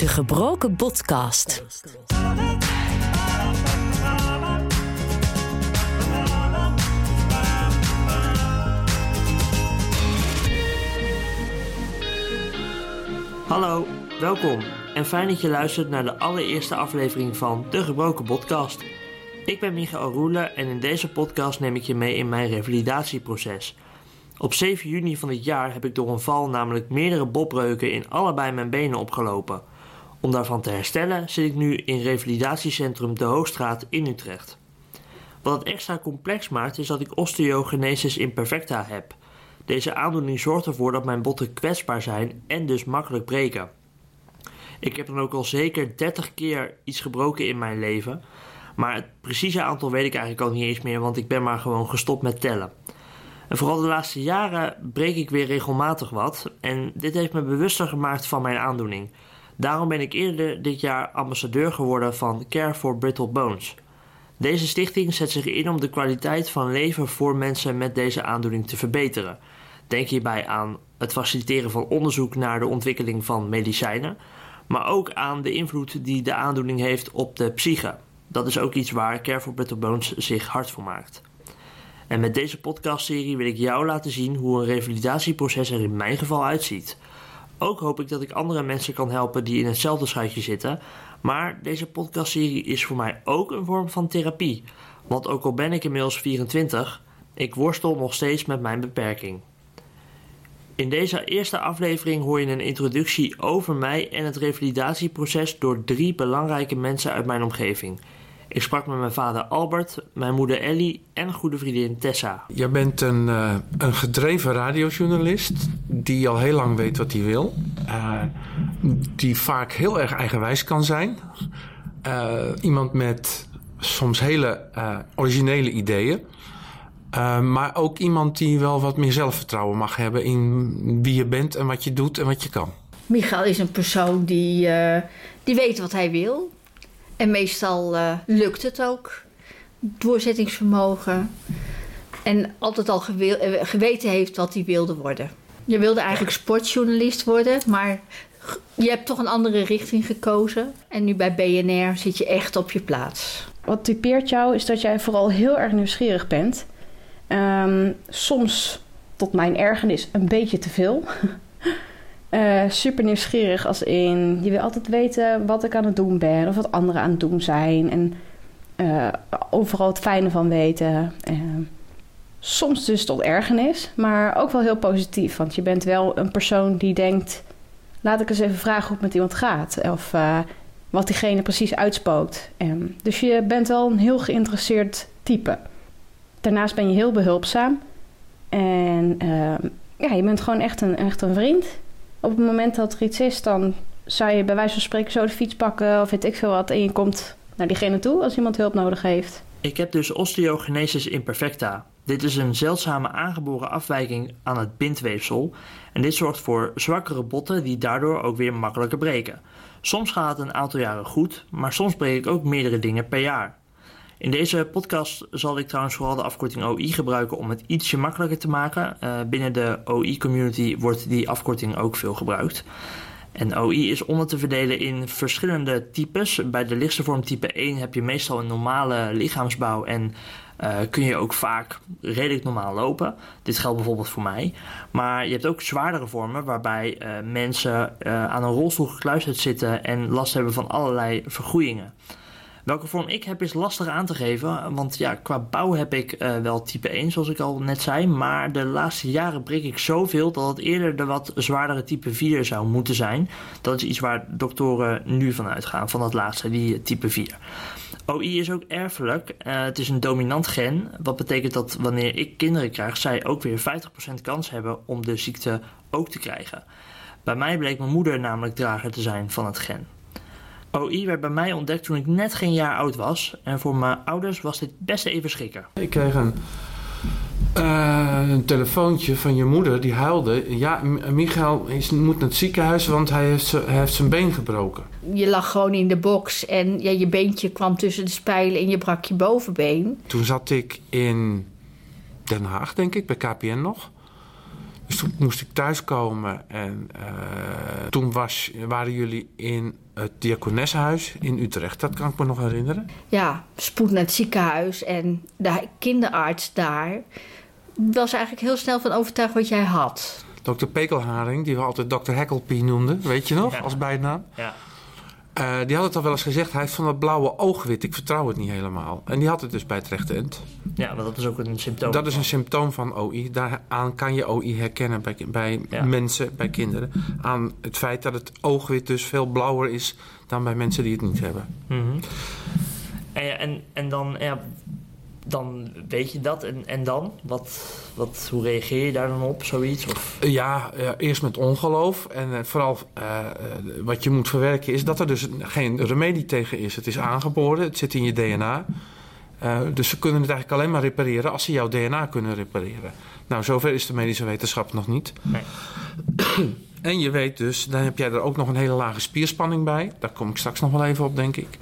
De Gebroken Podcast. Hallo, welkom en fijn dat je luistert naar de allereerste aflevering van De Gebroken Podcast. Ik ben Michael Roelen en in deze podcast neem ik je mee in mijn revalidatieproces. Op 7 juni van dit jaar heb ik door een val namelijk meerdere botbreuken in allebei mijn benen opgelopen. Om daarvan te herstellen zit ik nu in revalidatiecentrum De Hoogstraat in Utrecht. Wat het extra complex maakt is dat ik osteogenesis imperfecta heb. Deze aandoening zorgt ervoor dat mijn botten kwetsbaar zijn en dus makkelijk breken. Ik heb dan ook al zeker 30 keer iets gebroken in mijn leven, maar het precieze aantal weet ik eigenlijk al niet eens meer, want ik ben maar gewoon gestopt met tellen. En vooral de laatste jaren breek ik weer regelmatig wat en dit heeft me bewuster gemaakt van mijn aandoening. Daarom ben ik eerder dit jaar ambassadeur geworden van Care for Brittle Bones. Deze stichting zet zich in om de kwaliteit van leven voor mensen met deze aandoening te verbeteren. Denk hierbij aan het faciliteren van onderzoek naar de ontwikkeling van medicijnen, maar ook aan de invloed die de aandoening heeft op de psyche. Dat is ook iets waar Care for Brittle Bones zich hard voor maakt. En met deze podcastserie wil ik jou laten zien hoe een revalidatieproces er in mijn geval uitziet. Ook hoop ik dat ik andere mensen kan helpen die in hetzelfde schuitje zitten. Maar deze podcastserie is voor mij ook een vorm van therapie. Want ook al ben ik inmiddels 24, ik worstel nog steeds met mijn beperking. In deze eerste aflevering hoor je een introductie over mij en het revalidatieproces door drie belangrijke mensen uit mijn omgeving. Ik sprak met mijn vader Albert, mijn moeder Ellie en goede vriendin Tessa. Je bent een, uh, een gedreven radiojournalist die al heel lang weet wat hij wil. Uh, die vaak heel erg eigenwijs kan zijn. Uh, iemand met soms hele originele ideeën. maar ook iemand die wel wat meer zelfvertrouwen mag hebben in wie je bent en wat je doet en wat je kan. Michael is een persoon die, die weet wat hij wil. En meestal uh, lukt het ook. Doorzettingsvermogen. En altijd al geweten heeft wat hij wilde worden. Je wilde eigenlijk sportjournalist worden, maar je hebt toch een andere richting gekozen. En nu bij BNR zit je echt op je plaats. Wat typeert jou is dat jij vooral heel erg nieuwsgierig bent. Um, soms tot mijn ergernis een beetje te veel. Uh, super nieuwsgierig als in je wil altijd weten wat ik aan het doen ben of wat anderen aan het doen zijn en uh, overal het fijne van weten. Uh, soms dus tot ergernis, maar ook wel heel positief, want je bent wel een persoon die denkt: laat ik eens even vragen hoe het met iemand gaat of wat diegene precies uitspookt. Um, dus je bent wel een heel geïnteresseerd type. Daarnaast ben je heel behulpzaam en ja, je bent gewoon echt een, echt een vriend op het moment dat er iets is, dan zou je bij wijze van spreken zo de fiets pakken of weet ik veel wat. En je komt naar diegene toe als iemand hulp nodig heeft. Ik heb dus osteogenesis imperfecta. Dit is een zeldzame aangeboren afwijking aan het bindweefsel. En dit zorgt voor zwakkere botten die daardoor ook weer makkelijker breken. Soms gaat het een aantal jaren goed, maar soms breek ik ook meerdere dingen per jaar. In deze podcast zal ik trouwens vooral de afkorting OI gebruiken om het ietsje makkelijker te maken. Uh, binnen de OI-community wordt die afkorting ook veel gebruikt. En OI is onder te verdelen in verschillende types. Bij de lichtste vorm type 1 heb je meestal een normale lichaamsbouw en uh, kun je ook vaak redelijk normaal lopen. Dit geldt bijvoorbeeld voor mij. Maar je hebt ook zwaardere vormen waarbij uh, mensen aan een rolstoel gekluisterd zitten en last hebben van allerlei vergroeien. Welke vorm ik heb is lastig aan te geven, want ja, qua bouw heb ik uh, wel type 1 zoals ik al net zei, maar de laatste jaren breek ik zoveel dat het eerder de wat zwaardere type 4 zou moeten zijn. Dat is iets waar doktoren nu van uitgaan, van dat laatste, die type 4. OI is ook erfelijk. Uh, het is een dominant gen, wat betekent dat wanneer ik kinderen krijg, zij ook weer 50% kans hebben om de ziekte ook te krijgen. Bij mij bleek mijn moeder namelijk drager te zijn van het gen. OI werd bij mij ontdekt toen ik net geen jaar oud was. En voor mijn ouders was dit best even schrikken. Ik kreeg een, uh, een telefoontje van je moeder die huilde. Ja, Michael is, moet naar het ziekenhuis, want hij heeft, hij heeft zijn been gebroken. Je lag gewoon in de box en ja, je beentje kwam tussen de spijlen en je brak je bovenbeen. Toen zat ik in Den Haag, denk ik, bij KPN nog. Dus toen moest ik thuiskomen en uh, toen was, waren jullie in het Diakonessenhuis in Utrecht. Dat kan ik me nog herinneren. Ja, spoed naar het ziekenhuis en de kinderarts daar was eigenlijk heel snel van overtuigd wat jij had. Dr. Pekelharing, die we altijd Dr. Heckelpie noemden, weet je nog, Ja. als bijnaam. Ja. Eh, die had het al wel eens gezegd, hij heeft van dat blauwe oogwit, ik vertrouw het niet helemaal. En die had het dus bij het rechte end. ja, want dat is ook een symptoom. Dat is een symptoom van OI. Daaraan kan je OI herkennen bij, bij Ja. mensen, bij kinderen. Aan het feit dat het oogwit dus veel blauwer is dan bij mensen die het niet hebben. Mhm. en, en, en dan, ja, dan weet je dat. En, en dan? Wat, wat, hoe reageer je daar dan op, zoiets? Of, Ja, eerst met ongeloof. En eh, vooral eh, eh, wat je moet verwerken is dat er dus geen remedie tegen is. Het is aangeboren, het zit in je DNA. Dus ze kunnen het eigenlijk alleen maar repareren als ze jouw DNA kunnen repareren. Nou, zover is de medische wetenschap nog niet. Nee. En je weet dus, dan heb jij er ook nog een hele lage spierspanning bij. Daar kom ik straks nog wel even op, denk ik.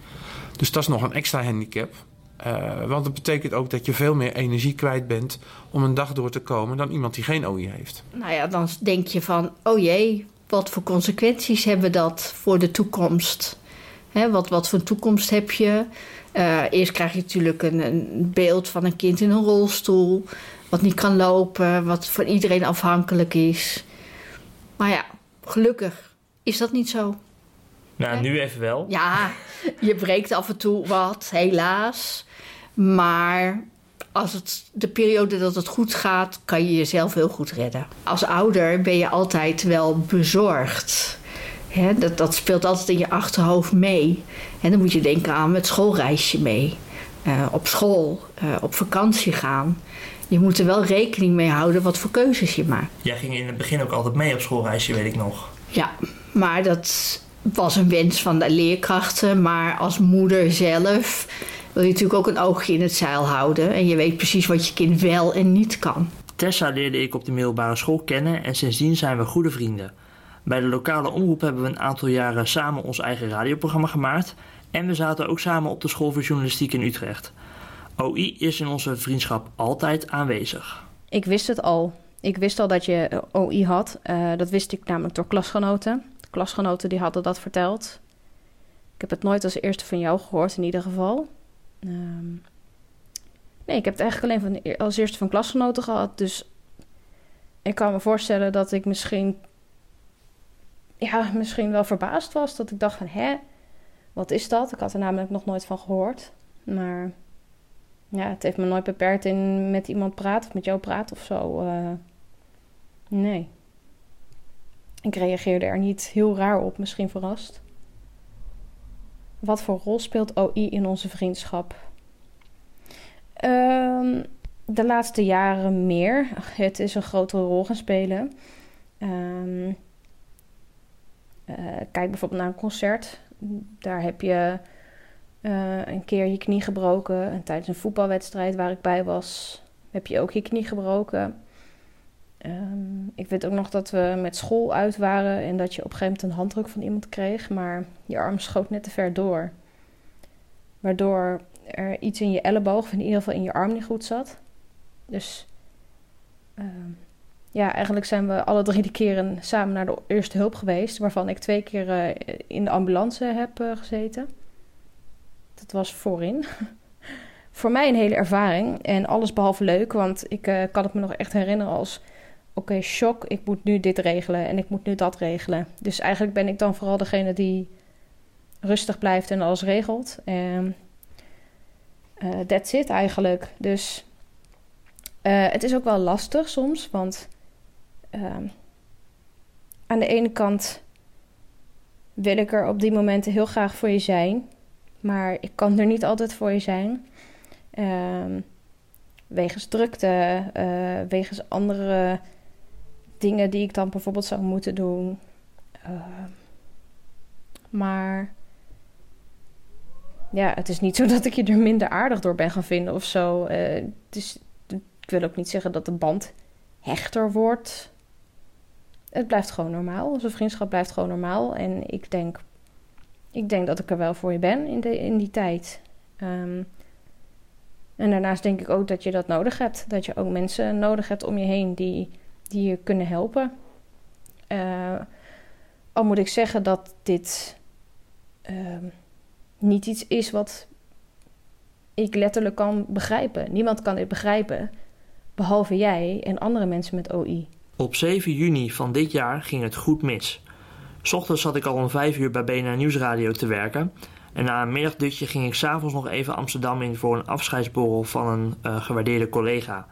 Dus dat is nog een extra handicap. Eh, want dat betekent ook dat je veel meer energie kwijt bent om een dag door te komen dan iemand die geen OI heeft. Nou ja, dan denk je van, oh jee, wat voor consequenties hebben dat voor de toekomst? Wat, wat voor toekomst heb je? Eh, eerst krijg je natuurlijk een, beeld van een kind in een rolstoel, wat niet kan lopen, wat voor iedereen afhankelijk is. Maar ja, gelukkig is dat niet zo. Nou, nu even wel. Ja, je breekt af en toe wat, helaas. Maar als het de periode dat het goed gaat, kan je jezelf heel goed redden. Als ouder ben je altijd wel bezorgd. Hè, dat, dat speelt altijd in je achterhoofd mee. En dan moet je denken aan het schoolreisje mee. Eh, op school, eh, op vakantie gaan. Je moet er wel rekening mee houden wat voor keuzes je maakt. Jij ging in het begin ook altijd mee op schoolreisje, weet ik nog. Ja, maar dat was een wens van de leerkrachten. Maar als moeder zelf wil je natuurlijk ook een oogje in het zeil houden. En je weet precies wat je kind wel en niet kan. Tessa leerde ik op de middelbare school kennen en sindsdien zijn we goede vrienden. Bij de lokale omroep hebben we een aantal jaren samen ons eigen radioprogramma gemaakt en we zaten ook samen op de school voor journalistiek in Utrecht. OI is in onze vriendschap altijd aanwezig. Ik wist het al. Ik wist al dat je OI had. Eh, dat wist ik namelijk door klasgenoten. Klasgenoten die hadden dat verteld. Ik heb het nooit als eerste van jou gehoord, in ieder geval. Ehm, nee, ik heb het eigenlijk alleen van, als eerste van klasgenoten gehad. Dus ik kan me voorstellen dat ik misschien, ja, misschien wel verbaasd was. Dat ik dacht van, hè, wat is dat? Ik had er namelijk nog nooit van gehoord. Maar ja, het heeft me nooit beperkt in met iemand praten of met jou praten of zo. eh. nee. Ik reageerde er niet heel raar op, misschien verrast. Wat voor rol speelt OI in onze vriendschap? Ehm, de laatste jaren meer. Het is een grotere rol gaan spelen. Ehm, eh, kijk bijvoorbeeld naar een concert. Daar heb je eh, een keer je knie gebroken. En tijdens een voetbalwedstrijd waar ik bij was, heb je ook je knie gebroken. Ehm, ik weet ook nog dat we met school uit waren en dat je op een gegeven moment een handdruk van iemand kreeg, maar je arm schoot net te ver door. Waardoor er iets in je elleboog, of in ieder geval in je arm, niet goed zat. Dus ehm, ja, eigenlijk zijn we alle drie de keren samen naar de eerste hulp geweest, waarvan ik twee keer eh, in de ambulance heb eh, gezeten. Dat was voorin. Voor mij een hele ervaring en alles behalve leuk, want ik eh, kan het me nog echt herinneren als: oké, shock, ik moet nu dit regelen en ik moet nu dat regelen. Dus eigenlijk ben ik dan vooral degene die rustig blijft en alles regelt. En eh, that's it eigenlijk. Dus eh, het is ook wel lastig soms, want ehm, aan de ene kant wil ik er op die momenten heel graag voor je zijn. Maar ik kan er niet altijd voor je zijn. Ehm, wegens drukte, eh, wegens andere dingen die ik dan bijvoorbeeld zou moeten doen. Ehm, maar ja, het is niet zo dat ik je er minder aardig door ben gaan vinden of zo. Eh, het is, ik wil ook niet zeggen dat de band hechter wordt. Het blijft gewoon normaal. Onze vriendschap blijft gewoon normaal. En ik denk ik denk dat ik er wel voor je ben in, de, in die tijd. Ehm, en daarnaast denk ik ook dat je dat nodig hebt. Dat je ook mensen nodig hebt om je heen die die je kunnen helpen. Uh, al moet ik zeggen dat dit ehm, niet iets is wat ik letterlijk kan begrijpen. Niemand kan dit begrijpen, behalve jij en andere mensen met OI. Op 7 juni van dit jaar ging het goed mis. Ochtends zat ik al om 5 uur bij BNR Nieuwsradio te werken. En na een middagdutje ging ik s'avonds nog even Amsterdam in voor een afscheidsborrel van een uh, gewaardeerde collega.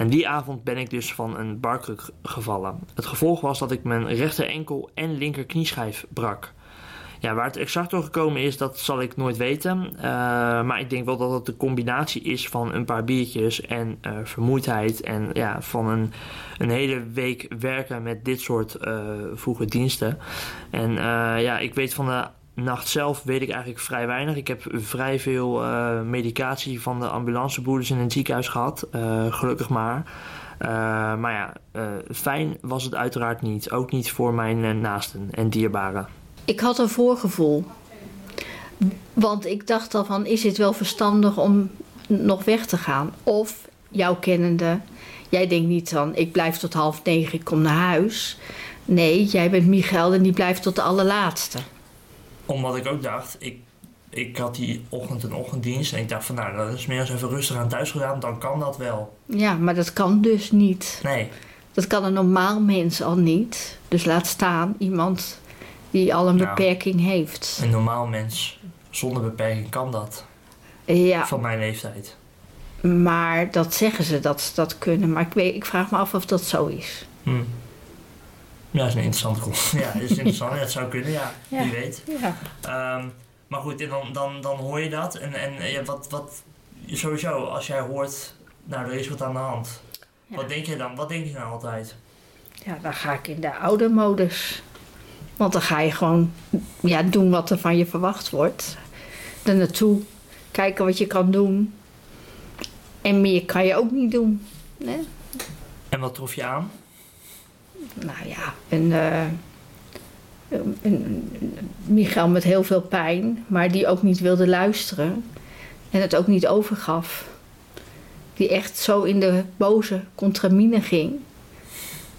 En die avond ben ik dus van een barkruk gevallen. Het gevolg was dat ik mijn rechter enkel en linker knieschijf brak. Ja, waar het exact door gekomen is, dat zal ik nooit weten. Uh, maar ik denk wel dat het de combinatie is van een paar biertjes en uh, vermoeidheid. En ja, van een, een hele week werken met dit soort uh, vroege diensten. En ja, ik weet van de nacht zelf weet ik eigenlijk vrij weinig. Ik heb vrij veel uh, medicatie van de ambulanceboerders in het ziekenhuis gehad. Uh, gelukkig maar. Uh, maar ja, fijn was het uiteraard niet. Ook niet voor mijn naasten en dierbaren. Ik had een voorgevoel. Want ik dacht al van, is het wel verstandig om nog weg te gaan? Of, jouw kennende, jij denkt niet van, ik blijf tot half negen, ik kom naar huis. Nee, jij bent Michael en die blijft tot de allerlaatste omdat ik ook dacht, ik, ik had die ochtend een ochtenddienst. En ik dacht van nou, dat is meer eens even rustig aan thuis gedaan. Dan kan dat wel. Ja, maar dat kan dus niet. Nee. Dat kan een normaal mens al niet. Dus laat staan iemand die al een nou, beperking heeft. Een normaal mens zonder beperking kan dat. Ja. Van mijn leeftijd. Maar dat zeggen ze dat ze dat kunnen. Maar ik, weet, ik vraag me af of dat zo is. Hmm. Ja, dat is een interessante kom. Ja, dat is interessant. dat zou kunnen, ja. Wie weet. Ja. Um, maar goed, dan, dan, dan hoor je dat. En, en ja, wat, wat, sowieso, als jij hoort, nou, er is wat aan de hand. Ja. Wat denk je dan? Wat denk je dan altijd? Ja, dan ga ik in de oude modus. Want dan ga je gewoon ja, doen wat er van je verwacht wordt. Er naartoe, kijken wat je kan doen. En meer kan je ook niet doen. Nee? En wat trof je aan? Nou ja, een, uh, een, Michael met heel veel pijn, maar die ook niet wilde luisteren en het ook niet overgaf. Die echt zo in de boze contramine ging,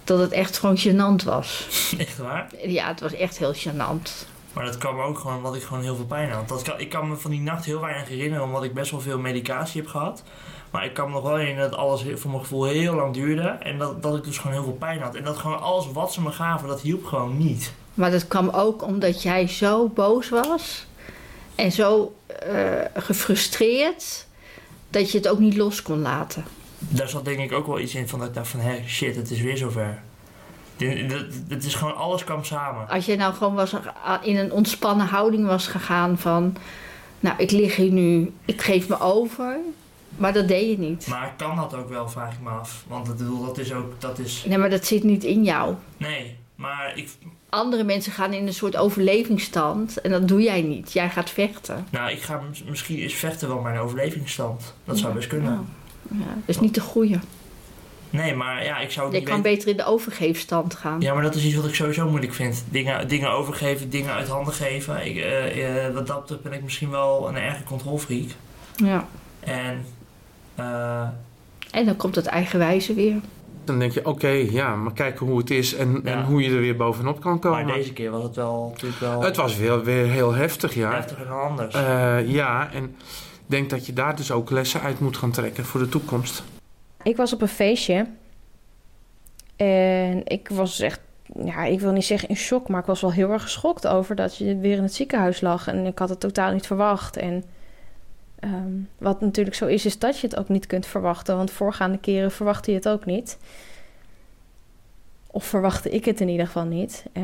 dat het echt gewoon gênant was. Echt waar? Ja, het was echt heel gênant. Maar dat kwam ook gewoon omdat ik gewoon heel veel pijn had. Dat kan, ik kan me van die nacht heel weinig herinneren, omdat ik best wel veel medicatie heb gehad. Maar ik kan me nog wel herinneren dat alles voor mijn gevoel heel lang duurde. En dat, dat ik dus gewoon heel veel pijn had. En dat gewoon alles wat ze me gaven, dat hielp gewoon niet. Maar dat kwam ook omdat jij zo boos was. En zo uh, gefrustreerd. Dat je het ook niet los kon laten. Daar zat denk ik ook wel iets in van dat ik dacht van... Hé, shit, het is weer zover. Het is gewoon, alles kwam samen. Als je nou gewoon was, in een ontspannen houding was gegaan van... Nou, ik lig hier nu, ik geef me over. Maar dat deed je niet. Maar kan dat ook wel, vraag ik me af. Want ik bedoel, dat is ook... Dat is... Nee, maar dat zit niet in jou. Nee, maar ik... Andere mensen gaan in een soort overlevingsstand. En dat doe jij niet. Jij gaat vechten. Nou, ik ga misschien is vechten wel mijn overlevingsstand. Dat zou best kunnen. Ja, ja dat is niet de goede. Nee, maar ja, ik zou Je kan beter in de overgeefstand gaan. Ja, maar dat is iets wat ik sowieso moeilijk vind. Dingen, dingen overgeven, dingen uit handen geven. Ik, uh, uh, wat dat betreft ben ik misschien wel een erge controlfreak. Ja. En uh, en dan komt het eigenwijze weer. Dan denk je, oké, ja, maar kijken hoe het is en, en, hoe je er weer bovenop kan komen. Maar deze keer was het wel natuurlijk wel... Het was weer, weer heel heftig, ja. Heftig en anders. Uh, ja, en ik denk dat je daar dus ook lessen uit moet gaan trekken voor de toekomst. Ik was op een feestje. En ik was echt, ja, ik wil niet zeggen in shock, maar ik was wel heel erg geschokt over dat je weer in het ziekenhuis lag. En ik had het totaal niet verwacht. En Um, wat natuurlijk zo is, is dat je het ook niet kunt verwachten. Want voorgaande keren verwachtte je het ook niet. Of verwachtte ik het in ieder geval niet. Uh,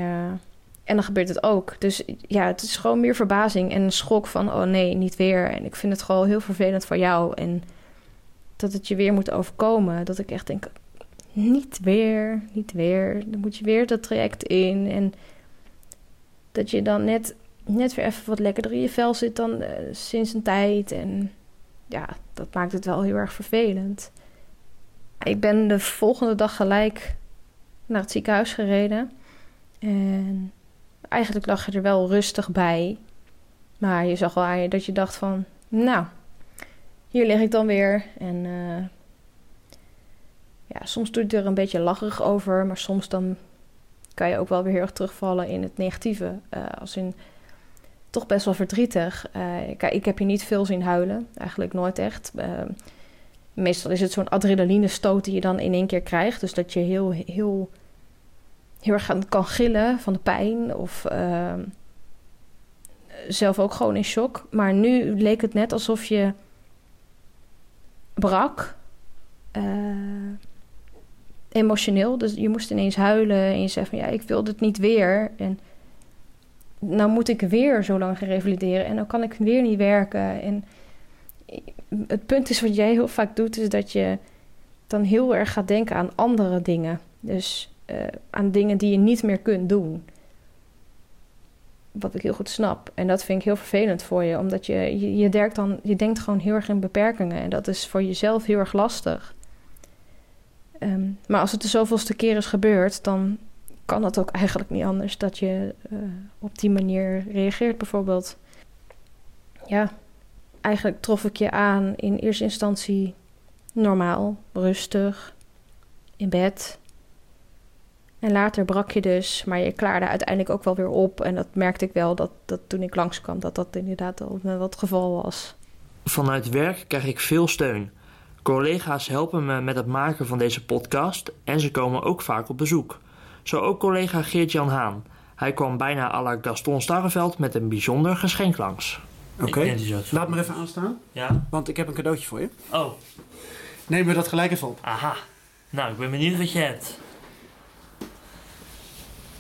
en dan gebeurt het ook. Dus ja, het is gewoon meer verbazing en een schok van... oh nee, niet weer. En ik vind het gewoon heel vervelend voor jou. En dat het je weer moet overkomen. Dat ik echt denk, niet weer, niet weer. Dan moet je weer dat traject in. En dat je dan net net weer even wat lekkerder in je vel zit dan uh, sinds een tijd. En ja, dat maakt het wel heel erg vervelend. Ik ben de volgende dag gelijk naar het ziekenhuis gereden. En eigenlijk lag je er wel rustig bij. Maar je zag wel aan je dat je dacht van... Nou, hier lig ik dan weer. En uh, ja, soms doe je er een beetje lacherig over, maar soms dan kan je ook wel weer heel erg terugvallen in het negatieve. Uh, als in toch best wel verdrietig. Uh, kijk, ik heb je niet veel zien huilen, eigenlijk nooit echt. Uh, meestal is het zo'n adrenaline stoot die je dan in één keer krijgt. Dus dat je heel, heel, heel erg kan gillen van de pijn of ehm, zelf ook gewoon in shock. Maar nu leek het net alsof je brak. Uh, emotioneel. Dus je moest ineens huilen en je zei van ja, ik wil dit niet weer. En nou moet ik weer zo lang revalideren en dan kan ik weer niet werken. En het punt is wat jij heel vaak doet, is dat je dan heel erg gaat denken aan andere dingen. Dus uh, aan dingen die je niet meer kunt doen. Wat ik heel goed snap. En dat vind ik heel vervelend voor je, omdat je, je, denkt, dan, je denkt gewoon heel erg in beperkingen. En dat is voor jezelf heel erg lastig. Um, maar als het de zoveelste keer is gebeurd, dan kan dat ook eigenlijk niet anders dat je uh, op die manier reageert, bijvoorbeeld. Ja, eigenlijk trof ik je aan in eerste instantie normaal, rustig, in bed. En later brak je dus, maar je klaarde uiteindelijk ook wel weer op. En dat merkte ik wel dat, dat toen ik langskwam, dat dat inderdaad al wat het geval was. Vanuit werk krijg ik veel steun. Collega's helpen me met het maken van deze podcast en ze komen ook vaak op bezoek. Zo ook collega Geert-Jan Haan. Hij kwam bijna à la Gaston Starreveld met een bijzonder geschenk langs. Oké, laat me even aanstaan. Ja? Want ik heb een cadeautje voor je. Oh. Neem we dat gelijk even op. Aha. Nou, ik ben benieuwd wat je hebt.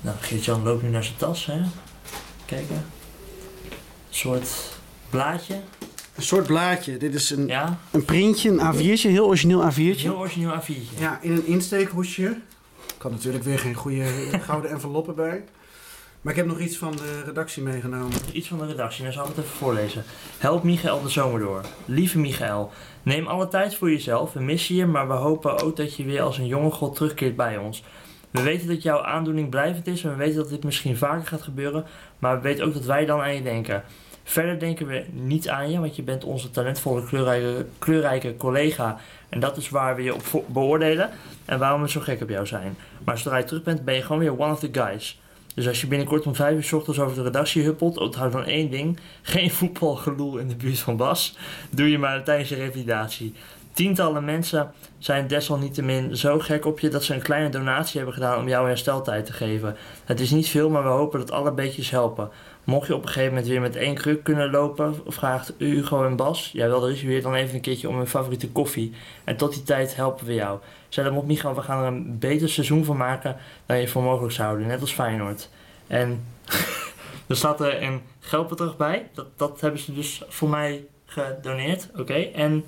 Nou, Geert-Jan loopt nu naar zijn tas, hè. Kijken. Een soort blaadje. Een soort blaadje. Dit is een, Ja? een printje, een A4'tje, heel origineel A4'tje. Heel origineel A4'tje. Ja, in een insteekhoesje. Ik had natuurlijk weer geen goede gouden enveloppen bij. Maar ik heb nog iets van de redactie meegenomen. Iets van de redactie, dan zal ik het even voorlezen. Help Michael de zomer door. Lieve Michael, neem alle tijd voor jezelf. We missen je, maar we hopen ook dat je weer als een jonge god terugkeert bij ons. We weten dat jouw aandoening blijvend is en we weten dat dit misschien vaker gaat gebeuren, maar we weten ook dat wij dan aan je denken. Verder denken we niet aan je, want je bent onze talentvolle, kleurrijke, kleurrijke collega. En dat is waar we je op beoordelen en waarom we zo gek op jou zijn. Maar zodra je terug bent, ben je gewoon weer one of the guys. Dus als je binnenkort om vijf uur s ochtends over de redactie huppelt, onthoud dan één ding. Geen voetbalgeloel in de buurt van Bas. Doe je maar tijdens je revalidatie. Tientallen mensen zijn desalniettemin zo gek op je dat ze een kleine donatie hebben gedaan om jou hersteltijd te geven. Het is niet veel, maar we hopen dat alle beetjes helpen. Mocht je op een gegeven moment weer met één kruk kunnen lopen, vraagt Hugo en Bas, jij wel, er is weer dan even een keertje om hun favoriete koffie. En tot die tijd helpen we jou. Zei dan op Michael, we gaan er een beter seizoen van maken dan je voor mogelijk zou houden, net als Feyenoord. En er staat er een geldbedrag bij, dat, dat hebben ze dus voor mij gedoneerd, oké. En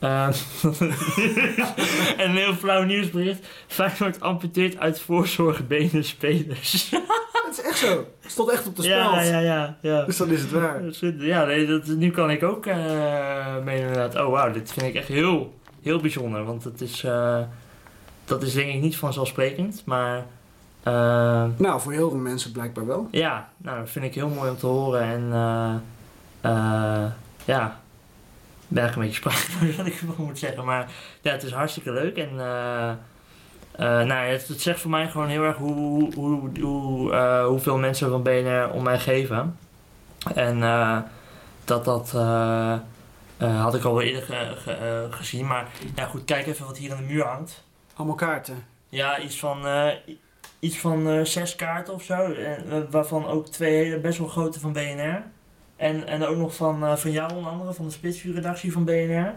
uh, en een heel flauw nieuwsbericht. Feyenoord amputeert uit voorzorg benen spelers. Dat is echt zo. Het stond echt op de speld. ja, ja, ja, ja. Dus dan is het waar. Ja, nee, dat, nu kan ik ook uh, mee inderdaad. Oh wauw, dit vind ik echt heel, heel bijzonder. Want het is, uh, dat is denk ik niet vanzelfsprekend. Maar... Uh, nou, voor heel veel mensen blijkbaar wel. Ja, nou, dat vind ik heel mooi om te horen. En ja, ben ik een beetje sprak wat ik wel moet zeggen. Maar ja, het is hartstikke leuk. En uh, uh, nou, het, het, zegt voor mij gewoon heel erg hoe, hoe, hoe, uh, hoeveel mensen van BNR om mij geven. En dat dat had ik al wel eerder ge, ge, gezien. Maar ja, goed, kijk even wat hier aan de muur hangt. Allemaal kaarten? Ja, iets van, iets van zes kaarten of zo. waarvan ook twee best wel grote van BNR. En, en ook nog van, uh, van jou onder andere, van de Spitsvuur-redactie van BNR.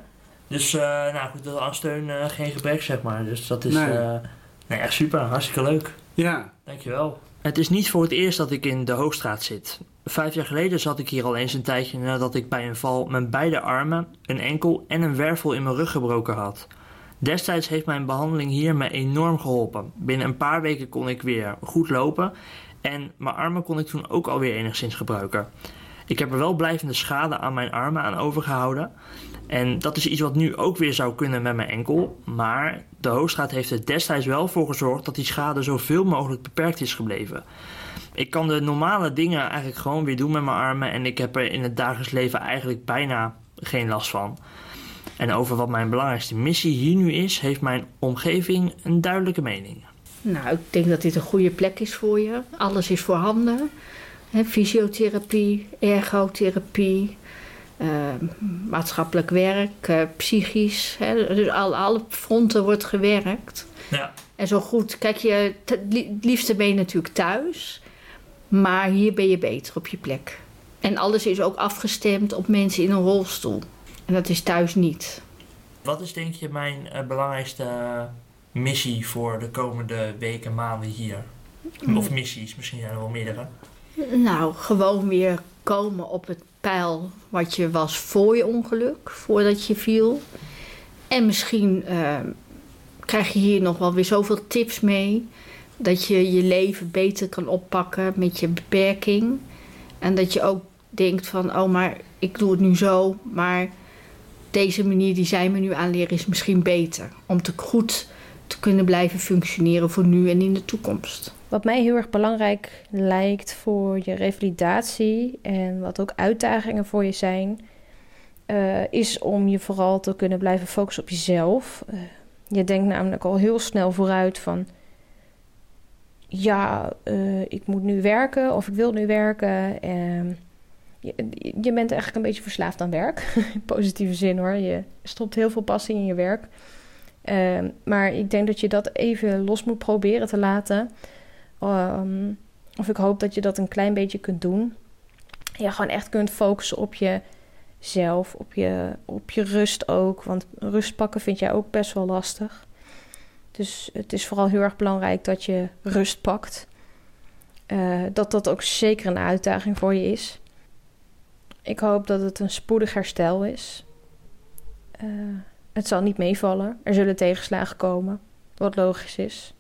Dus uh, nou goed, dat aan steun uh, geen gebrek, zeg maar. Dus dat is nee. nee, echt super, hartstikke leuk. Ja. Dankjewel. Het is niet voor het eerst dat ik in de Hoogstraat zit. Vijf jaar geleden zat ik hier al eens een tijdje nadat ik bij een val mijn beide armen, een enkel en een wervel in mijn rug gebroken had. Destijds heeft mijn behandeling hier me enorm geholpen. Binnen een paar weken kon ik weer goed lopen en mijn armen kon ik toen ook alweer enigszins gebruiken. Ik heb er wel blijvende schade aan mijn armen aan overgehouden. En dat is iets wat nu ook weer zou kunnen met mijn enkel. Maar de Hoogstraat heeft er destijds wel voor gezorgd dat die schade zoveel mogelijk beperkt is gebleven. Ik kan de normale dingen eigenlijk gewoon weer doen met mijn armen. En ik heb er in het dagelijks leven eigenlijk bijna geen last van. En over wat mijn belangrijkste missie hier nu is, heeft mijn omgeving een duidelijke mening. Nou, ik denk dat dit een goede plek is voor je. Alles is voorhanden. Fysiotherapie, ergotherapie, eh, maatschappelijk werk, eh, psychisch. Dus al, alle fronten wordt gewerkt. Ja. En zo goed, kijk je, het li- liefste ben je natuurlijk thuis. Maar hier ben je beter op je plek. En alles is ook afgestemd op mensen in een rolstoel. En dat is thuis niet. Wat is denk je mijn eh, belangrijkste missie voor de komende weken, maanden hier? Of missies, misschien zijn er wel meerdere. Nou, gewoon weer komen op het pijl wat je was voor je ongeluk, voordat je viel. En misschien eh, krijg je hier nog wel weer zoveel tips mee. Dat je je leven beter kan oppakken met je beperking. En dat je ook denkt van, oh maar ik doe het nu zo. Maar deze manier die zij me nu aanleren is misschien beter. Om te goed te kunnen blijven functioneren voor nu en in de toekomst. Wat mij heel erg belangrijk lijkt voor je revalidatie en wat ook uitdagingen voor je zijn, eh, is om je vooral te kunnen blijven focussen op jezelf. Eh, je denkt namelijk al heel snel vooruit van, ja, eh, ik moet nu werken of ik wil nu werken. En je, je bent eigenlijk een beetje verslaafd aan werk, in positieve zin hoor. Je stopt heel veel passie in je werk. Ehm, maar ik denk dat je dat even los moet proberen te laten. Ehm, of ik hoop dat je dat een klein beetje kunt doen. Je gewoon echt kunt focussen op jezelf, op je, op je rust ook. Want rust pakken vind jij ook best wel lastig. Dus het is vooral heel erg belangrijk dat je rust pakt. Eh, dat dat ook zeker een uitdaging voor je is. Ik hoop dat het een spoedig herstel is. Eh, het zal niet meevallen. Er zullen tegenslagen komen, wat logisch is.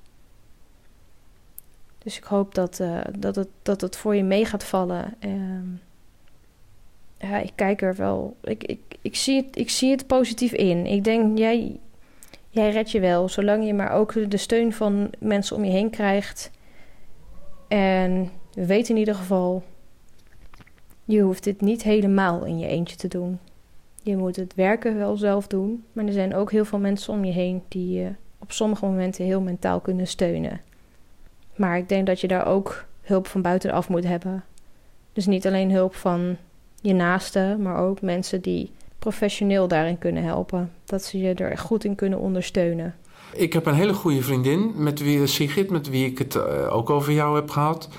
Dus ik hoop dat, eh, dat, het, dat het voor je mee gaat vallen. Ehm, ja, ik kijk er wel. Ik, ik, ik, zie het, ik zie het positief in. Ik denk, jij, jij redt je wel. Zolang je maar ook de steun van mensen om je heen krijgt. En weet in ieder geval, je hoeft dit niet helemaal in je eentje te doen. Je moet het werken wel zelf doen. Maar er zijn ook heel veel mensen om je heen die je op sommige momenten heel mentaal kunnen steunen. Maar ik denk dat je daar ook hulp van buitenaf moet hebben. Dus niet alleen hulp van je naasten, maar ook mensen die professioneel daarin kunnen helpen. Dat ze je er goed in kunnen ondersteunen. Ik heb een hele goede vriendin, met wie, Sigrid, met wie ik het eh, ook over jou heb gehad.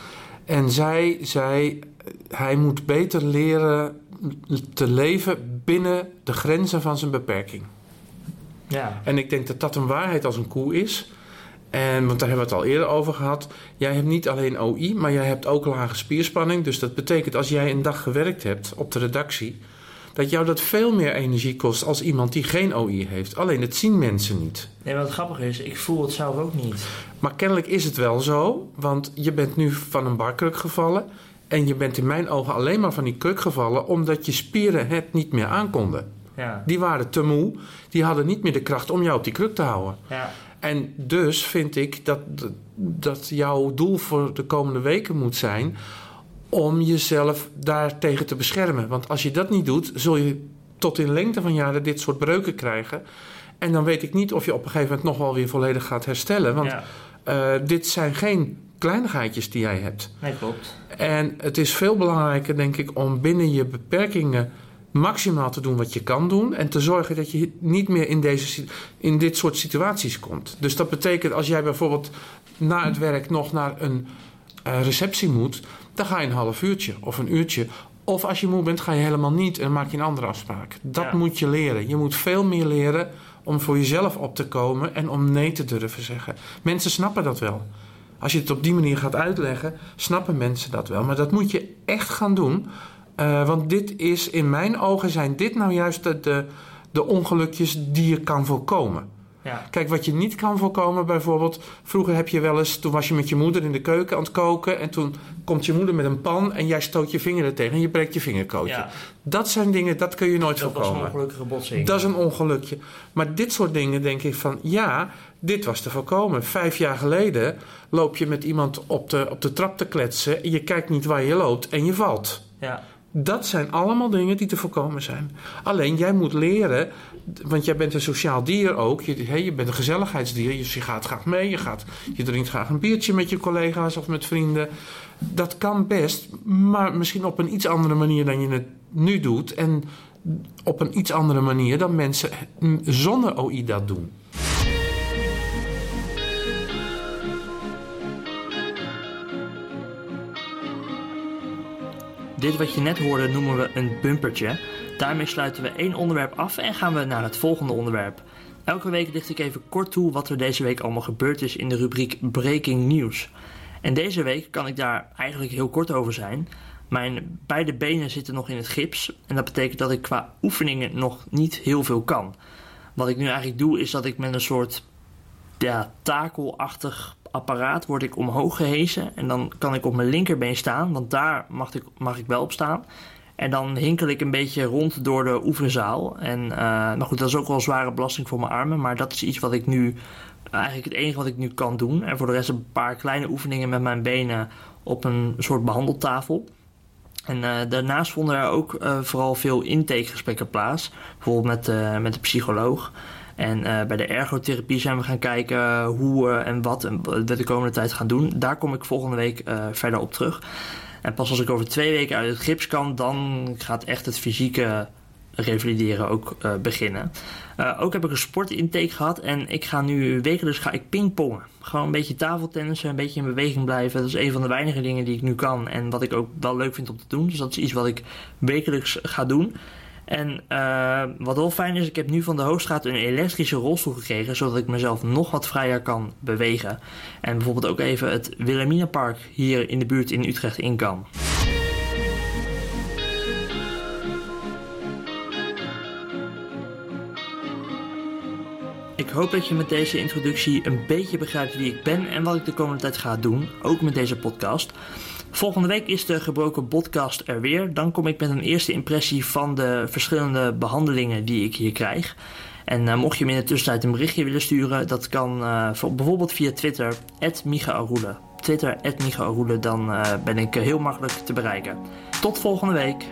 En zij zei, hij moet beter leren te leven binnen de grenzen van zijn beperking. Ja. En ik denk dat dat een waarheid als een koe is. En, want daar hebben we het al eerder over gehad. Jij hebt niet alleen OI, maar jij hebt ook lage spierspanning. Dus dat betekent als jij een dag gewerkt hebt op de redactie... dat jou dat veel meer energie kost als iemand die geen OI heeft. Alleen dat zien mensen niet. Nee, wat grappig is, ik voel het zelf ook niet. Maar kennelijk is het wel zo, want je bent nu van een barkruk gevallen... en je bent in mijn ogen alleen maar van die kruk gevallen... omdat je spieren het niet meer aankonden. Ja. Die waren te moe, die hadden niet meer de kracht om jou op die kruk te houden. Ja. En dus vind ik dat, dat jouw doel voor de komende weken moet zijn om jezelf daartegen te beschermen. Want als je dat niet doet, zul je tot in lengte van jaren dit soort breuken krijgen. En dan weet ik niet of je op een gegeven moment nog wel weer volledig gaat herstellen. Want ja. eh, dit zijn geen kleinigheidjes die jij hebt. Nee, klopt. En het is veel belangrijker, denk ik, om binnen je beperkingen maximaal te doen wat je kan doen. En te zorgen dat je niet meer in, deze, in dit soort situaties komt. Dus dat betekent als jij bijvoorbeeld na het werk nog naar een eh, receptie moet. Dan ga je een half uurtje of een uurtje. Of als je moe bent, ga je helemaal niet en maak je een andere afspraak. Dat Ja. moet je leren. Je moet veel meer leren om voor jezelf op te komen en om nee te durven zeggen. Mensen snappen dat wel. Als je het op die manier gaat uitleggen, snappen mensen dat wel. Maar dat moet je echt gaan doen. Eh, want dit is, in mijn ogen, zijn dit nou juist de, de, de ongelukjes die je kan voorkomen. Ja. Kijk, wat je niet kan voorkomen, bijvoorbeeld, vroeger heb je wel eens, toen was je met je moeder in de keuken aan het koken en toen komt je moeder met een pan en jij stoot je vinger er tegen en je breekt je vingerkootje. ja. Dat zijn dingen, dat kun je nooit Dat was een voorkomen. ongelukkige botsing. Dat is een ongelukje. Maar dit soort dingen denk ik van ja, dit was te voorkomen. Vijf jaar geleden loop je met iemand op de, op de trap te kletsen. en Je kijkt niet waar je loopt en je valt. Ja. Dat zijn allemaal dingen die te voorkomen zijn. Alleen jij moet leren, want jij bent een sociaal dier ook. Je, hey, je bent een gezelligheidsdier. Je, je gaat graag mee. Je, gaat, je drinkt graag een biertje met je collega's of met vrienden. Dat kan best, maar misschien op een iets andere manier dan je het nu doet. En op een iets andere manier dan mensen zonder OI dat doen. Dit wat je net hoorde noemen we een bumpertje. Daarmee sluiten we één onderwerp af en gaan we naar het volgende onderwerp. Elke week licht ik even kort toe wat er deze week allemaal gebeurd is in de rubriek Breaking News. En deze week kan ik daar eigenlijk heel kort over zijn. Mijn beide benen zitten nog in het gips en dat betekent dat ik qua oefeningen nog niet heel veel kan. Wat ik nu eigenlijk doe is dat ik met een soort ja, takelachtig apparaat word ik omhoog gehezen en dan kan ik op mijn linkerbeen staan, want daar mag ik, mag ik wel op staan. En dan hinkel ik een beetje rond door de oefenzaal. En uh, nou goed, dat is ook wel zware belasting voor mijn armen, maar dat is iets wat ik nu eigenlijk het enige wat ik nu kan doen. En voor de rest een paar kleine oefeningen met mijn benen op een soort behandeltafel. En uh, daarnaast vonden er ook uh, vooral veel intakegesprekken plaats. Bijvoorbeeld met, met de psycholoog. En bij de ergotherapie zijn we gaan kijken hoe en wat we de komende tijd gaan doen. Daar kom ik volgende week verder op terug. En pas als ik over twee weken uit het gips kan, dan gaat echt het fysieke revalideren ook uh, beginnen. Ook heb ik een sportintake gehad en ik ga nu wekelijks ga ik pingpongen. Gewoon een beetje tafeltennissen, een beetje in beweging blijven. Dat is een van de weinige dingen die ik nu kan en wat ik ook wel leuk vind om te doen. Dus dat is iets wat ik wekelijks ga doen. En uh, wat wel fijn is, ik heb nu van de Hoogstraat een elektrische rolstoel gekregen, zodat ik mezelf nog wat vrijer kan bewegen. En bijvoorbeeld ook even het Wilhelminapark hier in de buurt in Utrecht in kan. Ik hoop dat je met deze introductie een beetje begrijpt wie ik ben en wat ik de komende tijd ga doen, ook met deze podcast. Volgende week is de gebroken podcast er weer. Dan kom ik met een eerste impressie van de verschillende behandelingen die ik hier krijg. En uh, mocht je me in de tussentijd een berichtje willen sturen, dat kan uh, bijvoorbeeld via Twitter, @michaelroele. Twitter, @michaelroele, dan uh, ben ik heel makkelijk te bereiken. Tot volgende week.